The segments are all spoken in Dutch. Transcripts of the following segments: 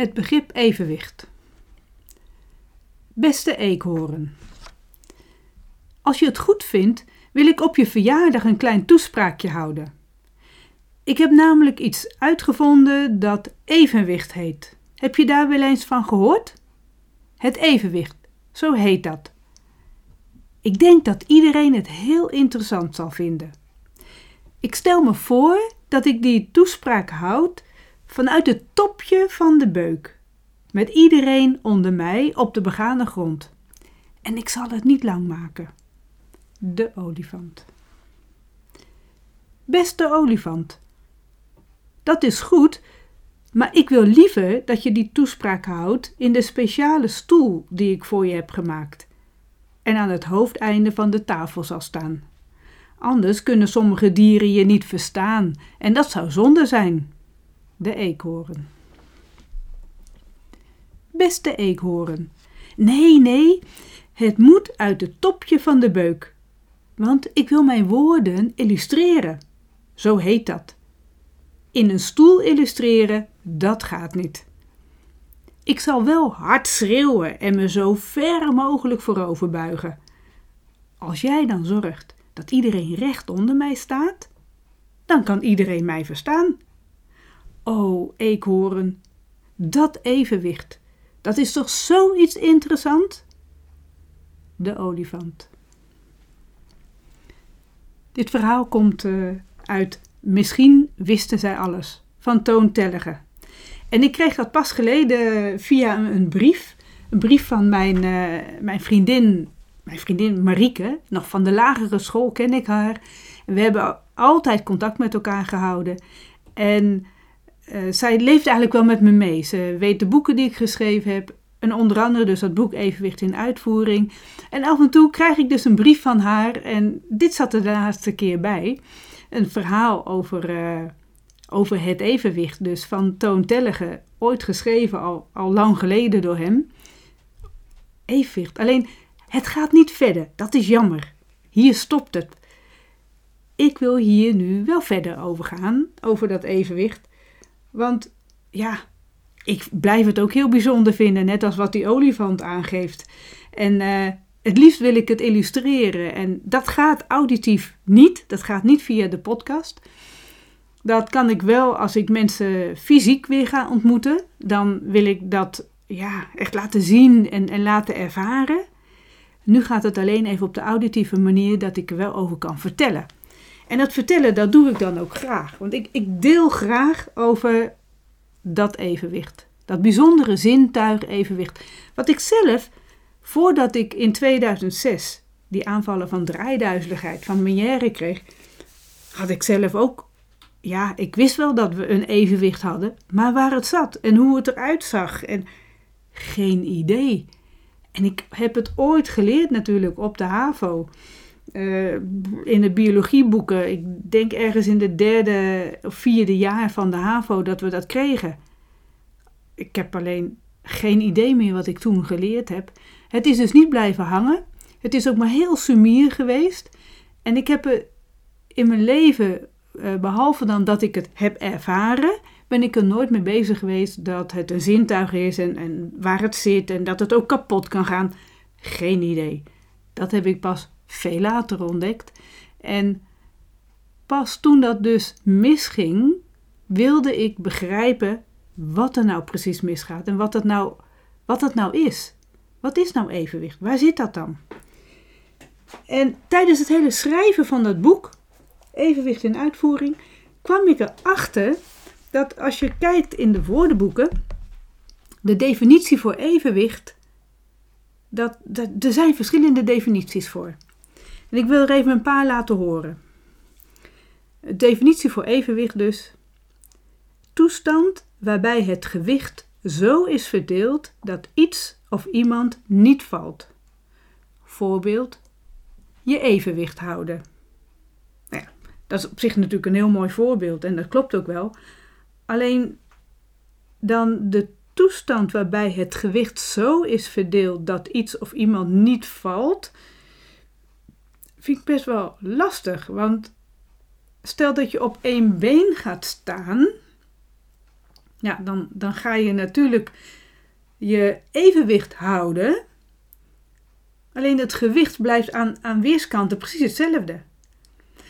Het begrip evenwicht. Beste eekhoorn. Als je het goed vindt, wil ik op je verjaardag een klein toespraakje houden. Ik heb namelijk iets uitgevonden dat evenwicht heet. Heb je daar wel eens van gehoord? Het evenwicht, zo heet dat. Ik denk dat iedereen het heel interessant zal vinden. Ik stel me voor dat ik die toespraak houd vanuit het topje van de beuk, met iedereen onder mij op de begane grond. En ik zal het niet lang maken. De olifant. Beste olifant, dat is goed, maar ik wil liever dat je die toespraak houdt in de speciale stoel die ik voor je heb gemaakt en aan het hoofdeinde van de tafel zal staan. Anders kunnen sommige dieren je niet verstaan en dat zou zonde zijn. De eekhoorn. Beste eekhoorn, nee, nee, het moet uit het topje van de beuk, want ik wil mijn woorden illustreren. Zo heet dat. In een stoel illustreren, dat gaat niet. Ik zal wel hard schreeuwen en me zo ver mogelijk voorover buigen. Als jij dan zorgt dat iedereen recht onder mij staat, dan kan iedereen mij verstaan. O, eekhoorn, dat evenwicht, dat is toch zoiets interessant? De olifant. Dit verhaal komt uh, uit Misschien wisten zij alles van Toon Tellige. En ik kreeg dat pas geleden via een, brief. Een brief van mijn, uh, mijn vriendin, mijn vriendin Marieke. Nog van de lagere school ken ik haar. We hebben altijd contact met elkaar gehouden. En uh, zij leeft eigenlijk wel met me mee. Ze weet de boeken die ik geschreven heb. En onder andere dus dat boek Evenwicht in Uitvoering. En af en toe krijg ik dus een brief van haar. En dit zat er de laatste keer bij. Een verhaal over... Uh, over het evenwicht, dus van Toon Tellige, ooit geschreven al, al lang geleden door hem. Evenwicht, alleen het gaat niet verder, dat is jammer. Hier stopt het. Ik wil hier nu wel verder over gaan, over dat evenwicht. Want ja, ik blijf het ook heel bijzonder vinden, net als wat die olifant aangeeft. En uh, het liefst wil ik het illustreren. En dat gaat auditief niet, dat gaat niet via de podcast. Dat kan ik wel als ik mensen fysiek weer ga ontmoeten. Dan wil ik dat ja, echt laten zien en, en laten ervaren. Nu gaat het alleen even op de auditieve manier dat ik er wel over kan vertellen. En dat vertellen, dat doe ik dan ook graag. Want ik, ik deel graag over dat evenwicht. Dat bijzondere zintuig-evenwicht. Wat ik zelf, voordat ik in 2006 die aanvallen van draaiduizeligheid van Meniere kreeg, had ik zelf ook ja, ik wist wel dat we een evenwicht hadden, maar waar het zat en hoe het eruit zag en geen idee. En ik heb het ooit geleerd natuurlijk op de HAVO. Uh, in de biologieboeken. Ik denk ergens in de derde of vierde jaar van de HAVO dat we dat kregen. Ik heb alleen geen idee meer wat ik toen geleerd heb. Het is dus niet blijven hangen. Het is ook maar heel sumier geweest. En ik heb in mijn leven eh, behalve dan dat ik het heb ervaren, ben ik er nooit mee bezig geweest dat het een zintuig is en, en waar het zit en dat het ook kapot kan gaan. Geen idee. Dat heb ik pas veel later ontdekt. En pas toen dat dus misging, wilde ik begrijpen wat er nou precies misgaat en wat het nou, wat het nou is. Wat is nou evenwicht? Waar zit dat dan? En tijdens het hele schrijven van dat boek evenwicht in uitvoering, kwam ik erachter dat als je kijkt in de woordenboeken, de definitie voor evenwicht, dat, dat, er zijn verschillende definities voor. En ik wil er even een paar laten horen. De definitie voor evenwicht dus. Toestand waarbij het gewicht zo is verdeeld dat iets of iemand niet valt. Voorbeeld, je evenwicht houden. Dat is op zich natuurlijk een heel mooi voorbeeld en dat klopt ook wel. Alleen dan de toestand waarbij het gewicht zo is verdeeld dat iets of iemand niet valt, vind ik best wel lastig. Want stel dat je op één been gaat staan Ja, dan, dan ga je natuurlijk je evenwicht houden. Alleen het gewicht blijft aan, aan weerskanten precies hetzelfde.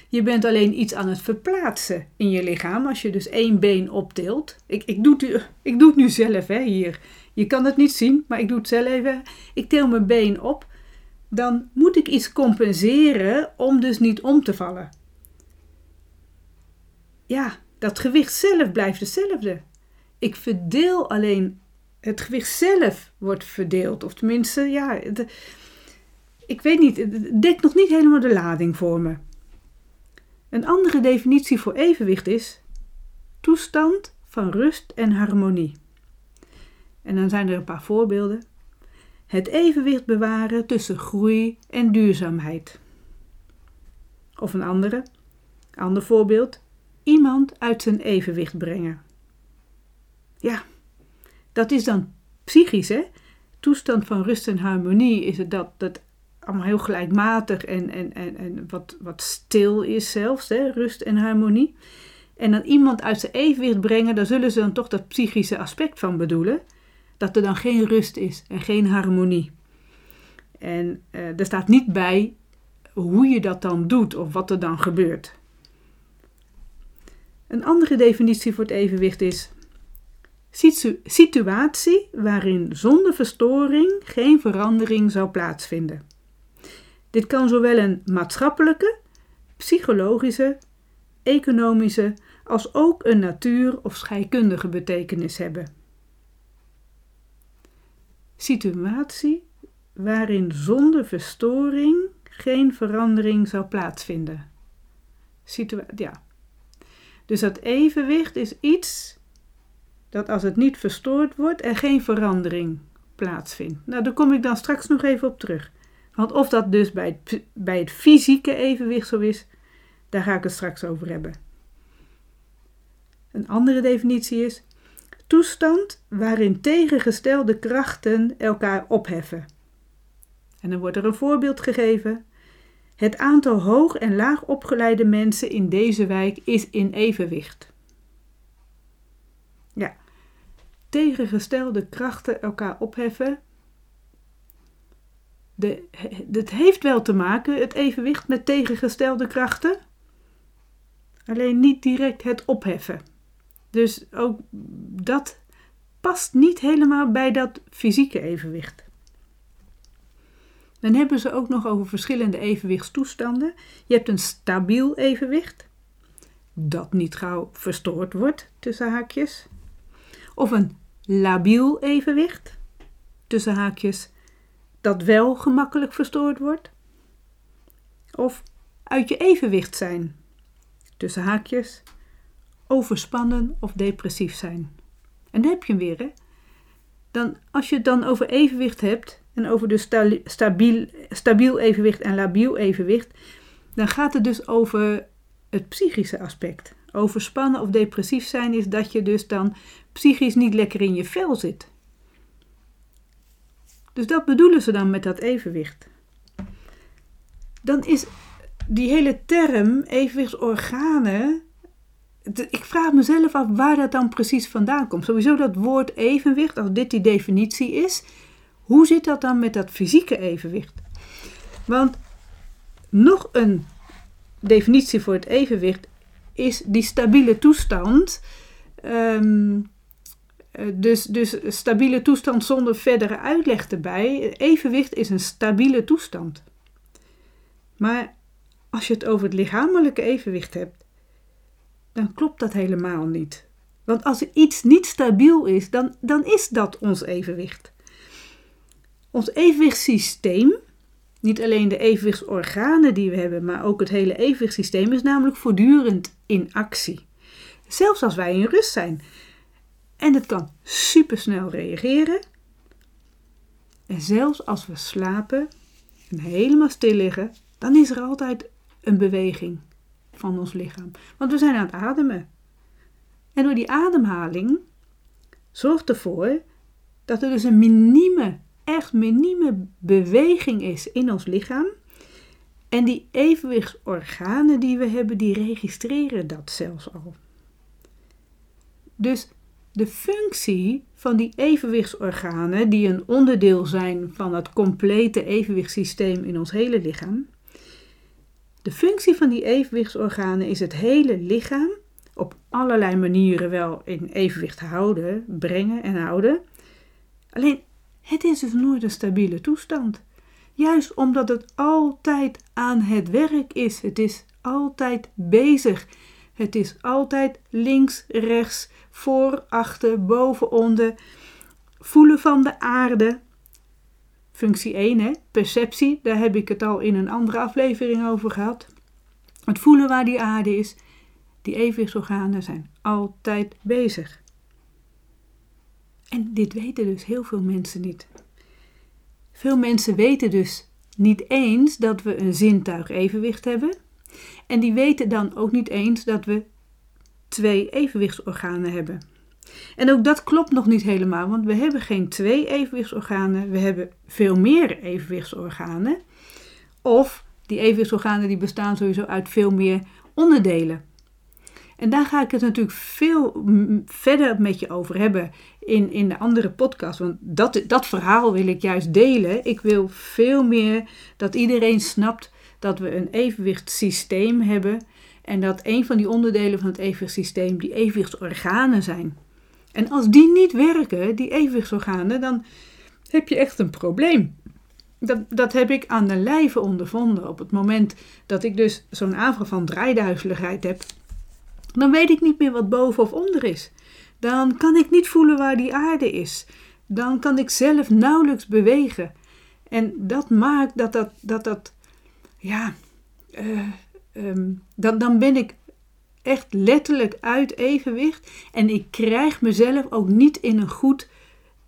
Je bent alleen iets aan het verplaatsen in je lichaam als je dus één been optilt. Ik, ik, doe, het, ik doe het nu zelf hè, hier. Je kan het niet zien, maar ik doe het zelf even. Ik til mijn been op. Dan moet ik iets compenseren om dus niet om te vallen. Ja, dat gewicht zelf blijft hetzelfde. Ik verdeel alleen, het gewicht zelf wordt verdeeld. Of tenminste, ja, ik weet niet, het dekt nog niet helemaal de lading voor me. Een andere definitie voor evenwicht is toestand van rust en harmonie. En dan zijn er een paar voorbeelden. Het evenwicht bewaren tussen groei en duurzaamheid. Of een andere, ander voorbeeld, iemand uit zijn evenwicht brengen. Ja, dat is dan psychisch, hè? Toestand van rust en harmonie is het dat, dat allemaal heel gelijkmatig en, en, en, en wat, wat stil is zelfs, hè? rust en harmonie. En dan iemand uit zijn evenwicht brengen, daar zullen ze dan toch dat psychische aspect van bedoelen. Dat er dan geen rust is en geen harmonie. En uh, er staat niet bij hoe je dat dan doet of wat er dan gebeurt. Een andere definitie voor het evenwicht is situatie waarin zonder verstoring geen verandering zou plaatsvinden. Dit kan zowel een maatschappelijke, psychologische, economische als ook een natuur- of scheikundige betekenis hebben. Situatie waarin zonder verstoring geen verandering zou plaatsvinden. Ja. Dus dat evenwicht is iets dat als het niet verstoord wordt, er geen verandering plaatsvindt. Nou, daar kom ik dan straks nog even op terug. Want of dat dus bij het, bij het fysieke evenwicht zo is, daar ga ik het straks over hebben. Een andere definitie is toestand waarin tegengestelde krachten elkaar opheffen. En dan wordt er een voorbeeld gegeven. Het aantal hoog en laag opgeleide mensen in deze wijk is in evenwicht. Ja, tegengestelde krachten elkaar opheffen. De, het heeft wel te maken, het evenwicht, met tegengestelde krachten. Alleen niet direct het opheffen. Dus ook dat past niet helemaal bij dat fysieke evenwicht. Dan hebben ze ook nog over verschillende evenwichtstoestanden. Je hebt een stabiel evenwicht, dat niet gauw verstoord wordt, tussen haakjes. Of een labiel evenwicht, tussen haakjes, dat wel gemakkelijk verstoord wordt. Of uit je evenwicht zijn, tussen haakjes, overspannen of depressief zijn. En dan heb je hem weer, hè? Dan, als je het dan over evenwicht hebt en over de stabiel, stabiel evenwicht en labiel evenwicht, dan gaat het dus over het psychische aspect. Overspannen of depressief zijn is dat je dus dan psychisch niet lekker in je vel zit. Dus dat bedoelen ze dan met dat evenwicht. Dan is die hele term evenwichtsorganen. Ik vraag mezelf af waar dat dan precies vandaan komt. Sowieso dat woord evenwicht, als dit die definitie is, hoe zit dat dan met dat fysieke evenwicht? Want nog een definitie voor het evenwicht is die stabiele toestand. Um, eh, dus, dus stabiele toestand zonder verdere uitleg erbij. Evenwicht is een stabiele toestand. Maar als je het over het lichamelijke evenwicht hebt, dan klopt dat helemaal niet. Want als iets niet stabiel is, dan, dan is dat ons evenwicht. Ons evenwichtssysteem, niet alleen de evenwichtsorganen die we hebben, maar ook het hele evenwichtssysteem is namelijk voortdurend in actie. Zelfs als wij in rust zijn. En het kan supersnel reageren. En zelfs als we slapen en helemaal stil liggen, dan is er altijd een beweging van ons lichaam. Want we zijn aan het ademen. En door die ademhaling zorgt ervoor dat er dus een minieme, echt minieme beweging is in ons lichaam. En die evenwichtsorganen die we hebben, die registreren dat zelfs al. Dus de functie van die evenwichtsorganen, die een onderdeel zijn van het complete evenwichtssysteem in ons hele lichaam. De functie van die evenwichtsorganen is het hele lichaam op allerlei manieren wel in evenwicht houden, brengen en houden. Alleen het is dus nooit een stabiele toestand. Juist omdat het altijd aan het werk is. Het is altijd bezig. Het is altijd links, rechts, voor, achter, boven, onder. Voelen van de aarde. Functie 1, hè? perceptie, daar heb ik het al in een andere aflevering over gehad. Het voelen waar die aarde is. Die evenwichtsorganen zijn altijd bezig. En dit weten dus heel veel mensen niet. Veel mensen weten dus niet eens dat we een zintuig evenwicht hebben. En die weten dan ook niet eens dat we twee evenwichtsorganen hebben. En ook dat klopt nog niet helemaal, want we hebben geen twee evenwichtsorganen, we hebben veel meer evenwichtsorganen. Of die evenwichtsorganen die bestaan sowieso uit veel meer onderdelen. En daar ga ik het natuurlijk veel verder met je over hebben in, in de andere podcast. Want dat, dat verhaal wil ik juist delen. Ik wil veel meer dat iedereen snapt dat we een evenwichtssysteem hebben. En dat een van die onderdelen van het evenwichtssysteem die evenwichtsorganen zijn. En als die niet werken, die evenwichtsorganen, dan heb je echt een probleem. Dat, dat heb ik aan de lijve ondervonden. Op het moment dat ik dus zo'n aanval van draaiduizeligheid heb, dan weet ik niet meer wat boven of onder is. Dan kan ik niet voelen waar die aarde is. Dan kan ik zelf nauwelijks bewegen. En dat maakt dat dat, dat, dat ja, uh, um, dan, dan ben ik echt letterlijk uit evenwicht. En ik krijg mezelf ook niet in een goed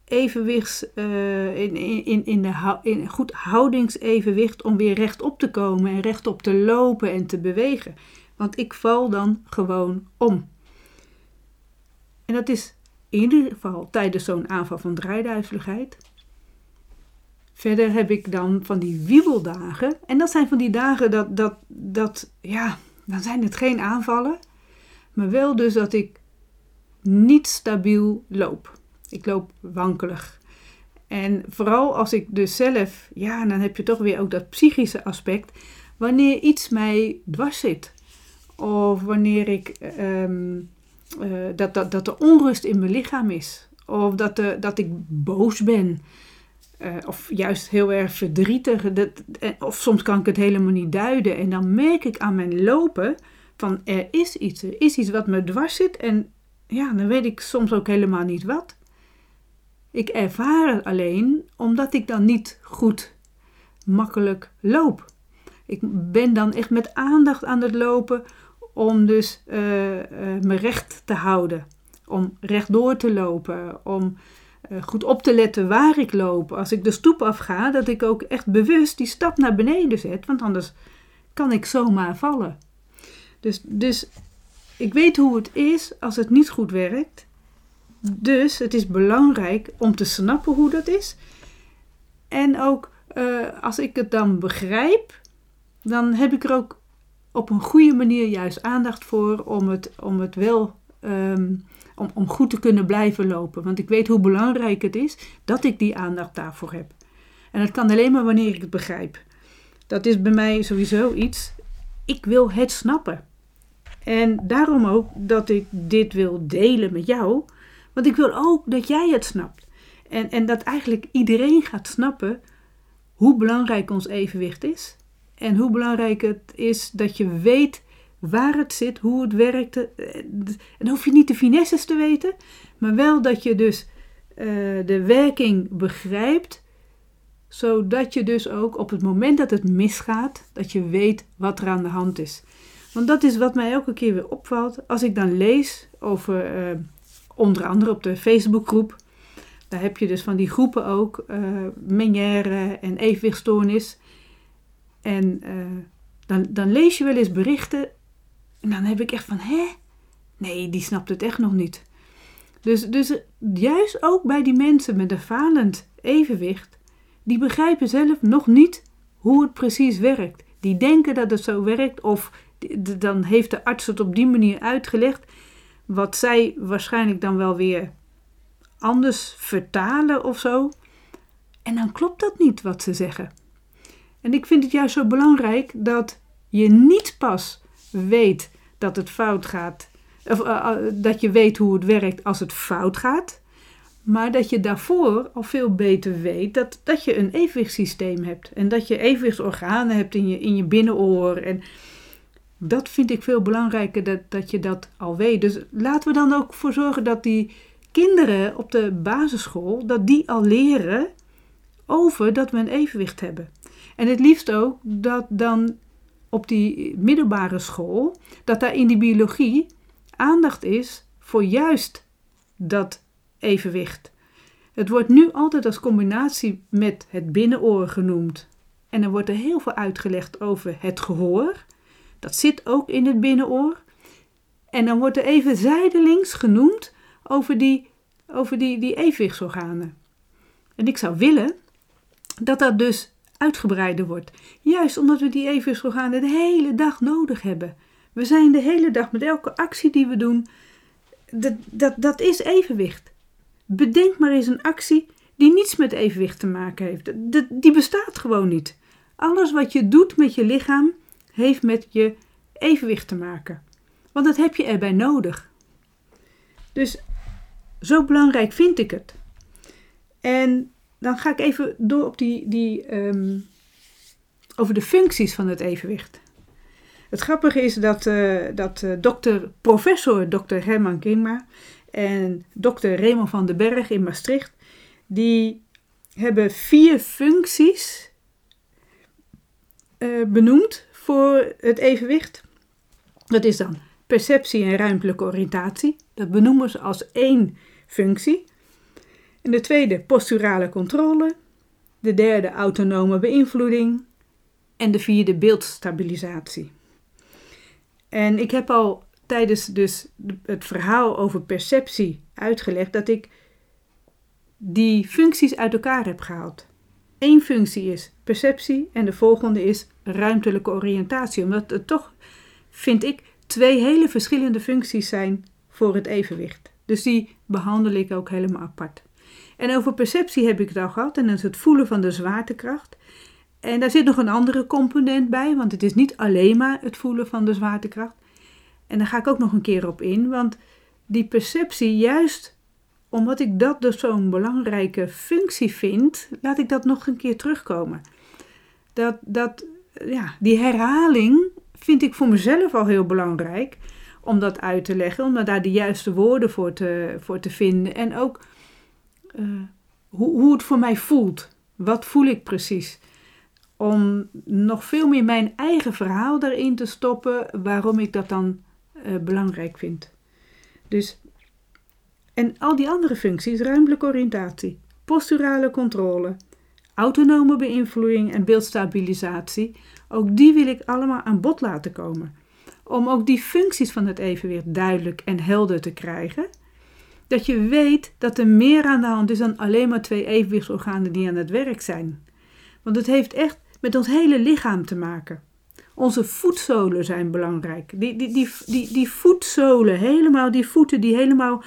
evenwichts, uh, in, in, in, de, goed houdingsevenwicht om weer rechtop te komen en rechtop te lopen en te bewegen. Want ik val dan gewoon om. En dat is in ieder geval tijdens zo'n aanval van draaiduizeligheid. Verder heb ik dan van die wiebeldagen. En dat zijn van die dagen dat, dat, dat, ja, dan zijn het geen aanvallen. Maar wel dus dat ik niet stabiel loop. Ik loop wankelig. En vooral als ik dus zelf, ja, dan heb je toch weer ook dat psychische aspect. Wanneer iets mij dwars zit. Of wanneer ik, ehm, eh, dat, dat, dat er onrust in mijn lichaam is. Of dat, de, dat ik boos ben. Uh, of juist heel erg verdrietig. Dat, eh, of soms kan ik het helemaal niet duiden. En dan merk ik aan mijn lopen van er is iets. Er is iets wat me dwars zit. En ja, dan weet ik soms ook helemaal niet wat. Ik ervaar het alleen omdat ik dan niet goed makkelijk loop. Ik ben dan echt met aandacht aan het lopen om dus uh, me recht te houden. Om rechtdoor te lopen. Om goed op te letten waar ik loop. Als ik de stoep afga, dat ik ook echt bewust die stap naar beneden zet. Want anders kan ik zomaar vallen. Dus, dus ik weet hoe het is als het niet goed werkt. Dus het is belangrijk om te snappen hoe dat is. En ook als ik het dan begrijp, dan heb ik er ook op een goede manier juist aandacht voor om het, om het wel um, om, om goed te kunnen blijven lopen. Want ik weet hoe belangrijk het is dat ik die aandacht daarvoor heb. En dat kan alleen maar wanneer ik het begrijp. Dat is bij mij sowieso iets. Ik wil het snappen. En daarom ook dat ik dit wil delen met jou. Want ik wil ook dat jij het snapt. En, en dat eigenlijk iedereen gaat snappen hoe belangrijk ons evenwicht is. En hoe belangrijk het is dat je weet waar het zit, hoe het werkt. Eh, en dan hoef je niet de finesses te weten, maar wel dat je dus uh, de werking begrijpt, zodat je dus ook op het moment dat het misgaat, dat je weet wat er aan de hand is. Want dat is wat mij elke keer weer opvalt als ik dan lees over, uh, onder andere op de Facebookgroep, daar heb je dus van die groepen ook, uh, en evenwichtstoornis. En dan, dan lees je wel eens berichten en dan heb ik echt van, hè? Nee, die snapt het echt nog niet. Dus, dus juist ook bij die mensen met een falend evenwicht, die begrijpen zelf nog niet hoe het precies werkt. Die denken dat het zo werkt of dan heeft de arts het op die manier uitgelegd. wat zij waarschijnlijk dan wel weer anders vertalen of zo. En dan klopt dat niet wat ze zeggen. En ik vind het juist zo belangrijk dat je niet pas weet dat het fout gaat, of uh, uh, dat je weet hoe het werkt als het fout gaat, maar dat je daarvoor al veel beter weet dat, dat je een evenwichtssysteem hebt en dat je evenwichtsorganen hebt in je, in je binnenoor. En dat vind ik veel belangrijker dat, dat je dat al weet. Dus laten we dan ook voor zorgen dat die kinderen op de basisschool, dat die al leren over dat we een evenwicht hebben. En het liefst ook dat dan op die middelbare school, dat daar in die biologie aandacht is voor juist dat evenwicht. Het wordt nu altijd als combinatie met het binnenoor genoemd. En dan wordt er heel veel uitgelegd over het gehoor. Dat zit ook in het binnenoor. En dan wordt er even zijdelings genoemd over die, over die, die evenwichtsorganen. En ik zou willen dat dat dus uitgebreider wordt. Juist omdat we die evenwichtsorganen de hele dag nodig hebben. We zijn de hele dag met elke actie die we doen, dat, dat, dat is evenwicht. Bedenk maar eens een actie die niets met evenwicht te maken heeft. Die bestaat gewoon niet. Alles wat je doet met je lichaam heeft met je evenwicht te maken. Want dat heb je erbij nodig. Dus zo belangrijk vind ik het. En dan ga ik even door op die, die um, over de functies van het evenwicht. Het grappige is dat, uh, dat uh, dokter, professor Dr. Herman Kingma en dokter Raymond van den Berg in Maastricht, die hebben vier functies uh, benoemd voor het evenwicht. Dat is dan perceptie en ruimtelijke oriëntatie. Dat benoemen ze als één functie. En de tweede posturale controle. De derde autonome beïnvloeding. En de vierde beeldstabilisatie. En ik heb al tijdens dus het verhaal over perceptie uitgelegd dat ik die functies uit elkaar heb gehaald. Eén functie is perceptie en de volgende is ruimtelijke oriëntatie. Omdat het toch, vind ik, twee hele verschillende functies zijn voor het evenwicht. Dus die behandel ik ook helemaal apart. En over perceptie heb ik het al gehad en dat is het voelen van de zwaartekracht. En daar zit nog een andere component bij, want het is niet alleen maar het voelen van de zwaartekracht. En daar ga ik ook nog een keer op in, want die perceptie, juist omdat ik dat dus zo'n belangrijke functie vind, laat ik dat nog een keer terugkomen. Dat, dat, ja, die herhaling vind ik voor mezelf al heel belangrijk om dat uit te leggen, om daar de juiste woorden voor te, voor te vinden en ook uh, hoe, hoe het voor mij voelt. Wat voel ik precies? Om nog veel meer mijn eigen verhaal daarin te stoppen, waarom ik dat dan uh, belangrijk vind. Dus, en al die andere functies, ruimtelijke oriëntatie, posturale controle, autonome beïnvloeding en beeldstabilisatie, ook die wil ik allemaal aan bod laten komen. Om ook die functies van het evenwicht duidelijk en helder te krijgen dat je weet dat er meer aan de hand is dan alleen maar twee evenwichtsorganen die aan het werk zijn. Want het heeft echt met ons hele lichaam te maken. Onze voetzolen zijn belangrijk. Die, die, die, die, die voetzolen, helemaal die voeten die helemaal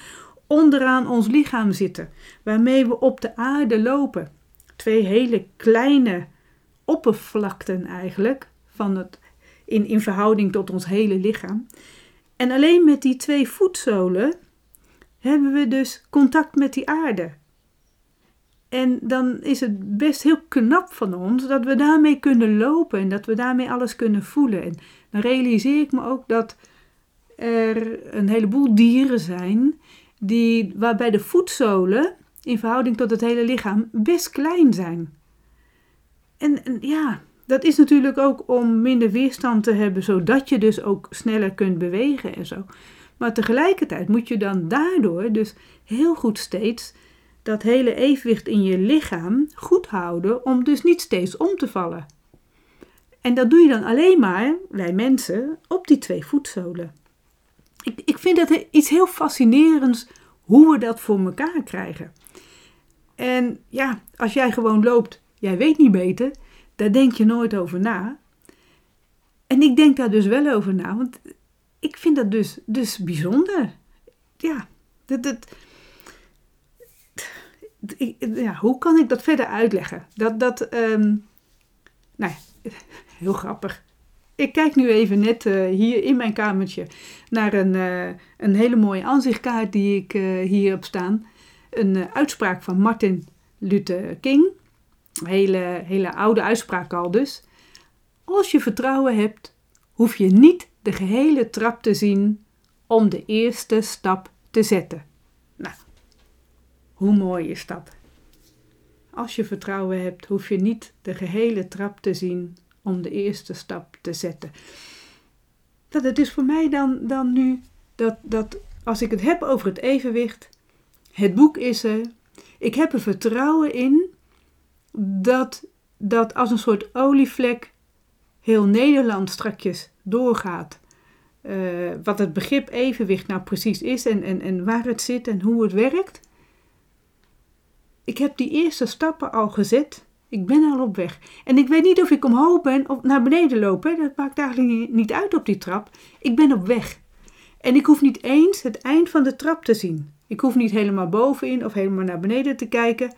onderaan ons lichaam zitten, waarmee we op de aarde lopen. Twee hele kleine oppervlakten eigenlijk, van het, in, in verhouding tot ons hele lichaam. En alleen met die twee voetzolen hebben we dus contact met die aarde. En dan is het best heel knap van ons dat we daarmee kunnen lopen en dat we daarmee alles kunnen voelen. En dan realiseer ik me ook dat er een heleboel dieren zijn die, waarbij de voetzolen in verhouding tot het hele lichaam best klein zijn. En, en ja, dat is natuurlijk ook om minder weerstand te hebben, zodat je dus ook sneller kunt bewegen en zo. Maar tegelijkertijd moet je dan daardoor dus heel goed steeds dat hele evenwicht in je lichaam goed houden om dus niet steeds om te vallen. En dat doe je dan alleen maar, wij mensen, op die twee voetzolen. Ik, ik vind dat iets heel fascinerends hoe we dat voor elkaar krijgen. En ja, als jij gewoon loopt, jij weet niet beter, daar denk je nooit over na. En ik denk daar dus wel over na, want ik vind dat dus, dus bijzonder. ja, dat, dat, ja, hoe kan ik dat verder uitleggen? Dat, dat, um, nou ja, heel grappig. Ik kijk nu even net uh, hier in mijn kamertje naar een, uh, een hele mooie aanzichtkaart die ik uh, hier heb staan. Een uitspraak van Martin Luther King. Hele, hele oude uitspraak al dus. Als je vertrouwen hebt, hoef je niet de gehele trap te zien om de eerste stap te zetten. Nou, hoe mooi is dat? Als je vertrouwen hebt, hoef je niet de gehele trap te zien om de eerste stap te zetten. Dat het is voor mij dan, dan nu dat, dat als ik het heb over het evenwicht, het boek is er, ik heb er vertrouwen in dat dat als een soort olievlek heel Nederland strakjes doorgaat. Uh, wat het begrip evenwicht nou precies is en, en, en waar het zit en hoe het werkt. Ik heb die eerste stappen al gezet. Ik ben al op weg. En ik weet niet of ik omhoog ben of naar beneden loop. Hè. Dat maakt eigenlijk niet uit op die trap. Ik ben op weg. En ik hoef niet eens het eind van de trap te zien. Ik hoef niet helemaal bovenin of helemaal naar beneden te kijken.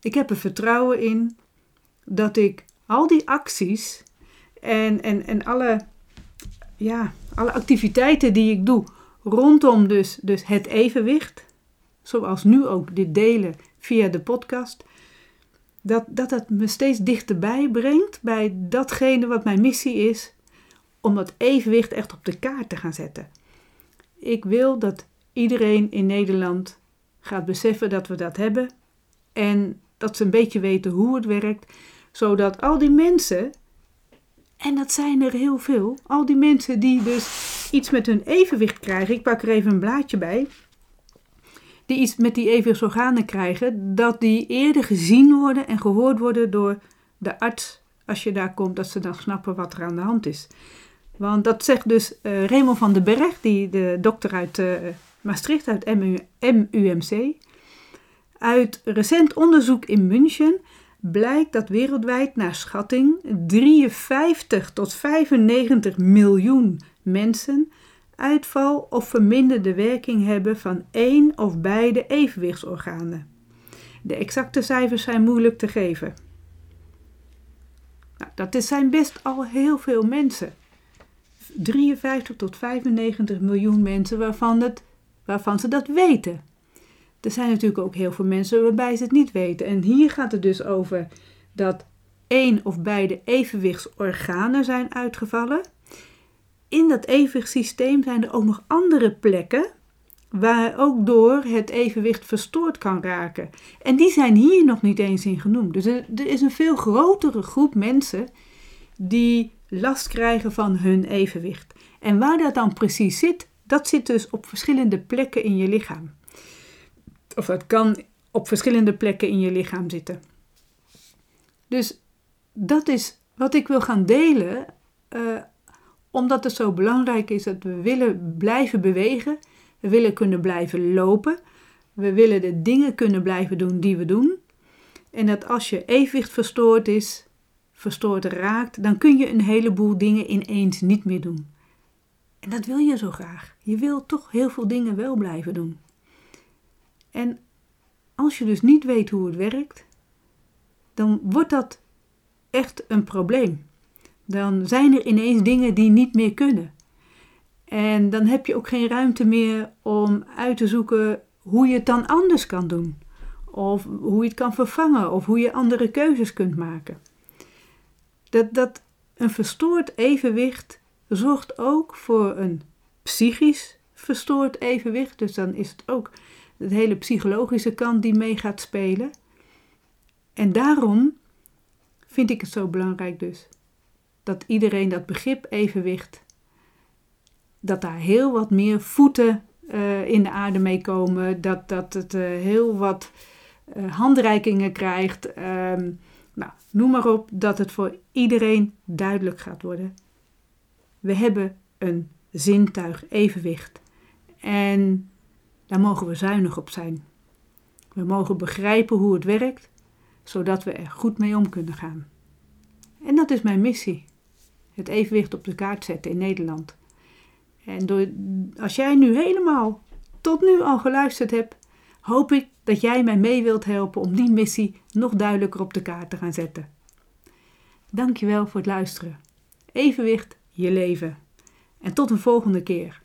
Ik heb er vertrouwen in dat ik al die acties en, en, en alle, ja, alle activiteiten die ik doe rondom dus, dus het evenwicht, zoals nu ook dit delen via de podcast, dat, dat het me steeds dichterbij brengt bij datgene wat mijn missie is, om dat evenwicht echt op de kaart te gaan zetten. Ik wil dat iedereen in Nederland gaat beseffen dat we dat hebben en dat ze een beetje weten hoe het werkt, zodat al die mensen, en dat zijn er heel veel, al die mensen die dus iets met hun evenwicht krijgen, ik pak er even een blaadje bij, die iets met die evenwichtsorganen krijgen, dat die eerder gezien worden en gehoord worden door de arts als je daar komt, dat ze dan snappen wat er aan de hand is. Want dat zegt dus uh, Raymond van den Berg, die, de dokter uit uh, Maastricht, uit MU, MUMC. Uit recent onderzoek in München blijkt dat wereldwijd naar schatting 53 tot 95 miljoen mensen uitval of verminderde werking hebben van één of beide evenwichtsorganen. De exacte cijfers zijn moeilijk te geven. Nou, dat zijn best al heel veel mensen. 53 tot 95 miljoen mensen waarvan, het, waarvan ze dat weten. Er zijn natuurlijk ook heel veel mensen waarbij ze het niet weten. En hier gaat het dus over dat één of beide evenwichtsorganen zijn uitgevallen in dat evenwichtssysteem zijn er ook nog andere plekken waar ook door het evenwicht verstoord kan raken. En die zijn hier nog niet eens in genoemd. Dus er, er is een veel grotere groep mensen die last krijgen van hun evenwicht. En waar dat dan precies zit, dat zit dus op verschillende plekken in je lichaam. Of dat kan op verschillende plekken in je lichaam zitten. Dus dat is wat ik wil gaan delen uh, omdat het zo belangrijk is dat we willen blijven bewegen, we willen kunnen blijven lopen, we willen de dingen kunnen blijven doen die we doen. En dat als je evenwicht verstoord is, verstoord raakt, dan kun je een heleboel dingen ineens niet meer doen. En dat wil je zo graag. Je wil toch heel veel dingen wel blijven doen. En als je dus niet weet hoe het werkt, dan wordt dat echt een probleem dan zijn er ineens dingen die niet meer kunnen. En dan heb je ook geen ruimte meer om uit te zoeken hoe je het dan anders kan doen. Of hoe je het kan vervangen, of hoe je andere keuzes kunt maken. Dat, dat een verstoord evenwicht zorgt ook voor een psychisch verstoord evenwicht. Dus dan is het ook de hele psychologische kant die mee gaat spelen. En daarom vind ik het zo belangrijk dus dat iedereen dat begrip evenwicht, dat daar heel wat meer voeten uh, in de aarde mee komen, dat, dat het uh, heel wat uh, handreikingen krijgt. Um, nou, noem maar op, dat het voor iedereen duidelijk gaat worden. We hebben een zintuig evenwicht en daar mogen we zuinig op zijn. We mogen begrijpen hoe het werkt, zodat we er goed mee om kunnen gaan. En dat is mijn missie het evenwicht op de kaart zetten in Nederland. En door, als jij nu helemaal tot nu al geluisterd hebt, hoop ik dat jij mij mee wilt helpen om die missie nog duidelijker op de kaart te gaan zetten. Dankjewel voor het luisteren. Evenwicht, je leven. En tot een volgende keer.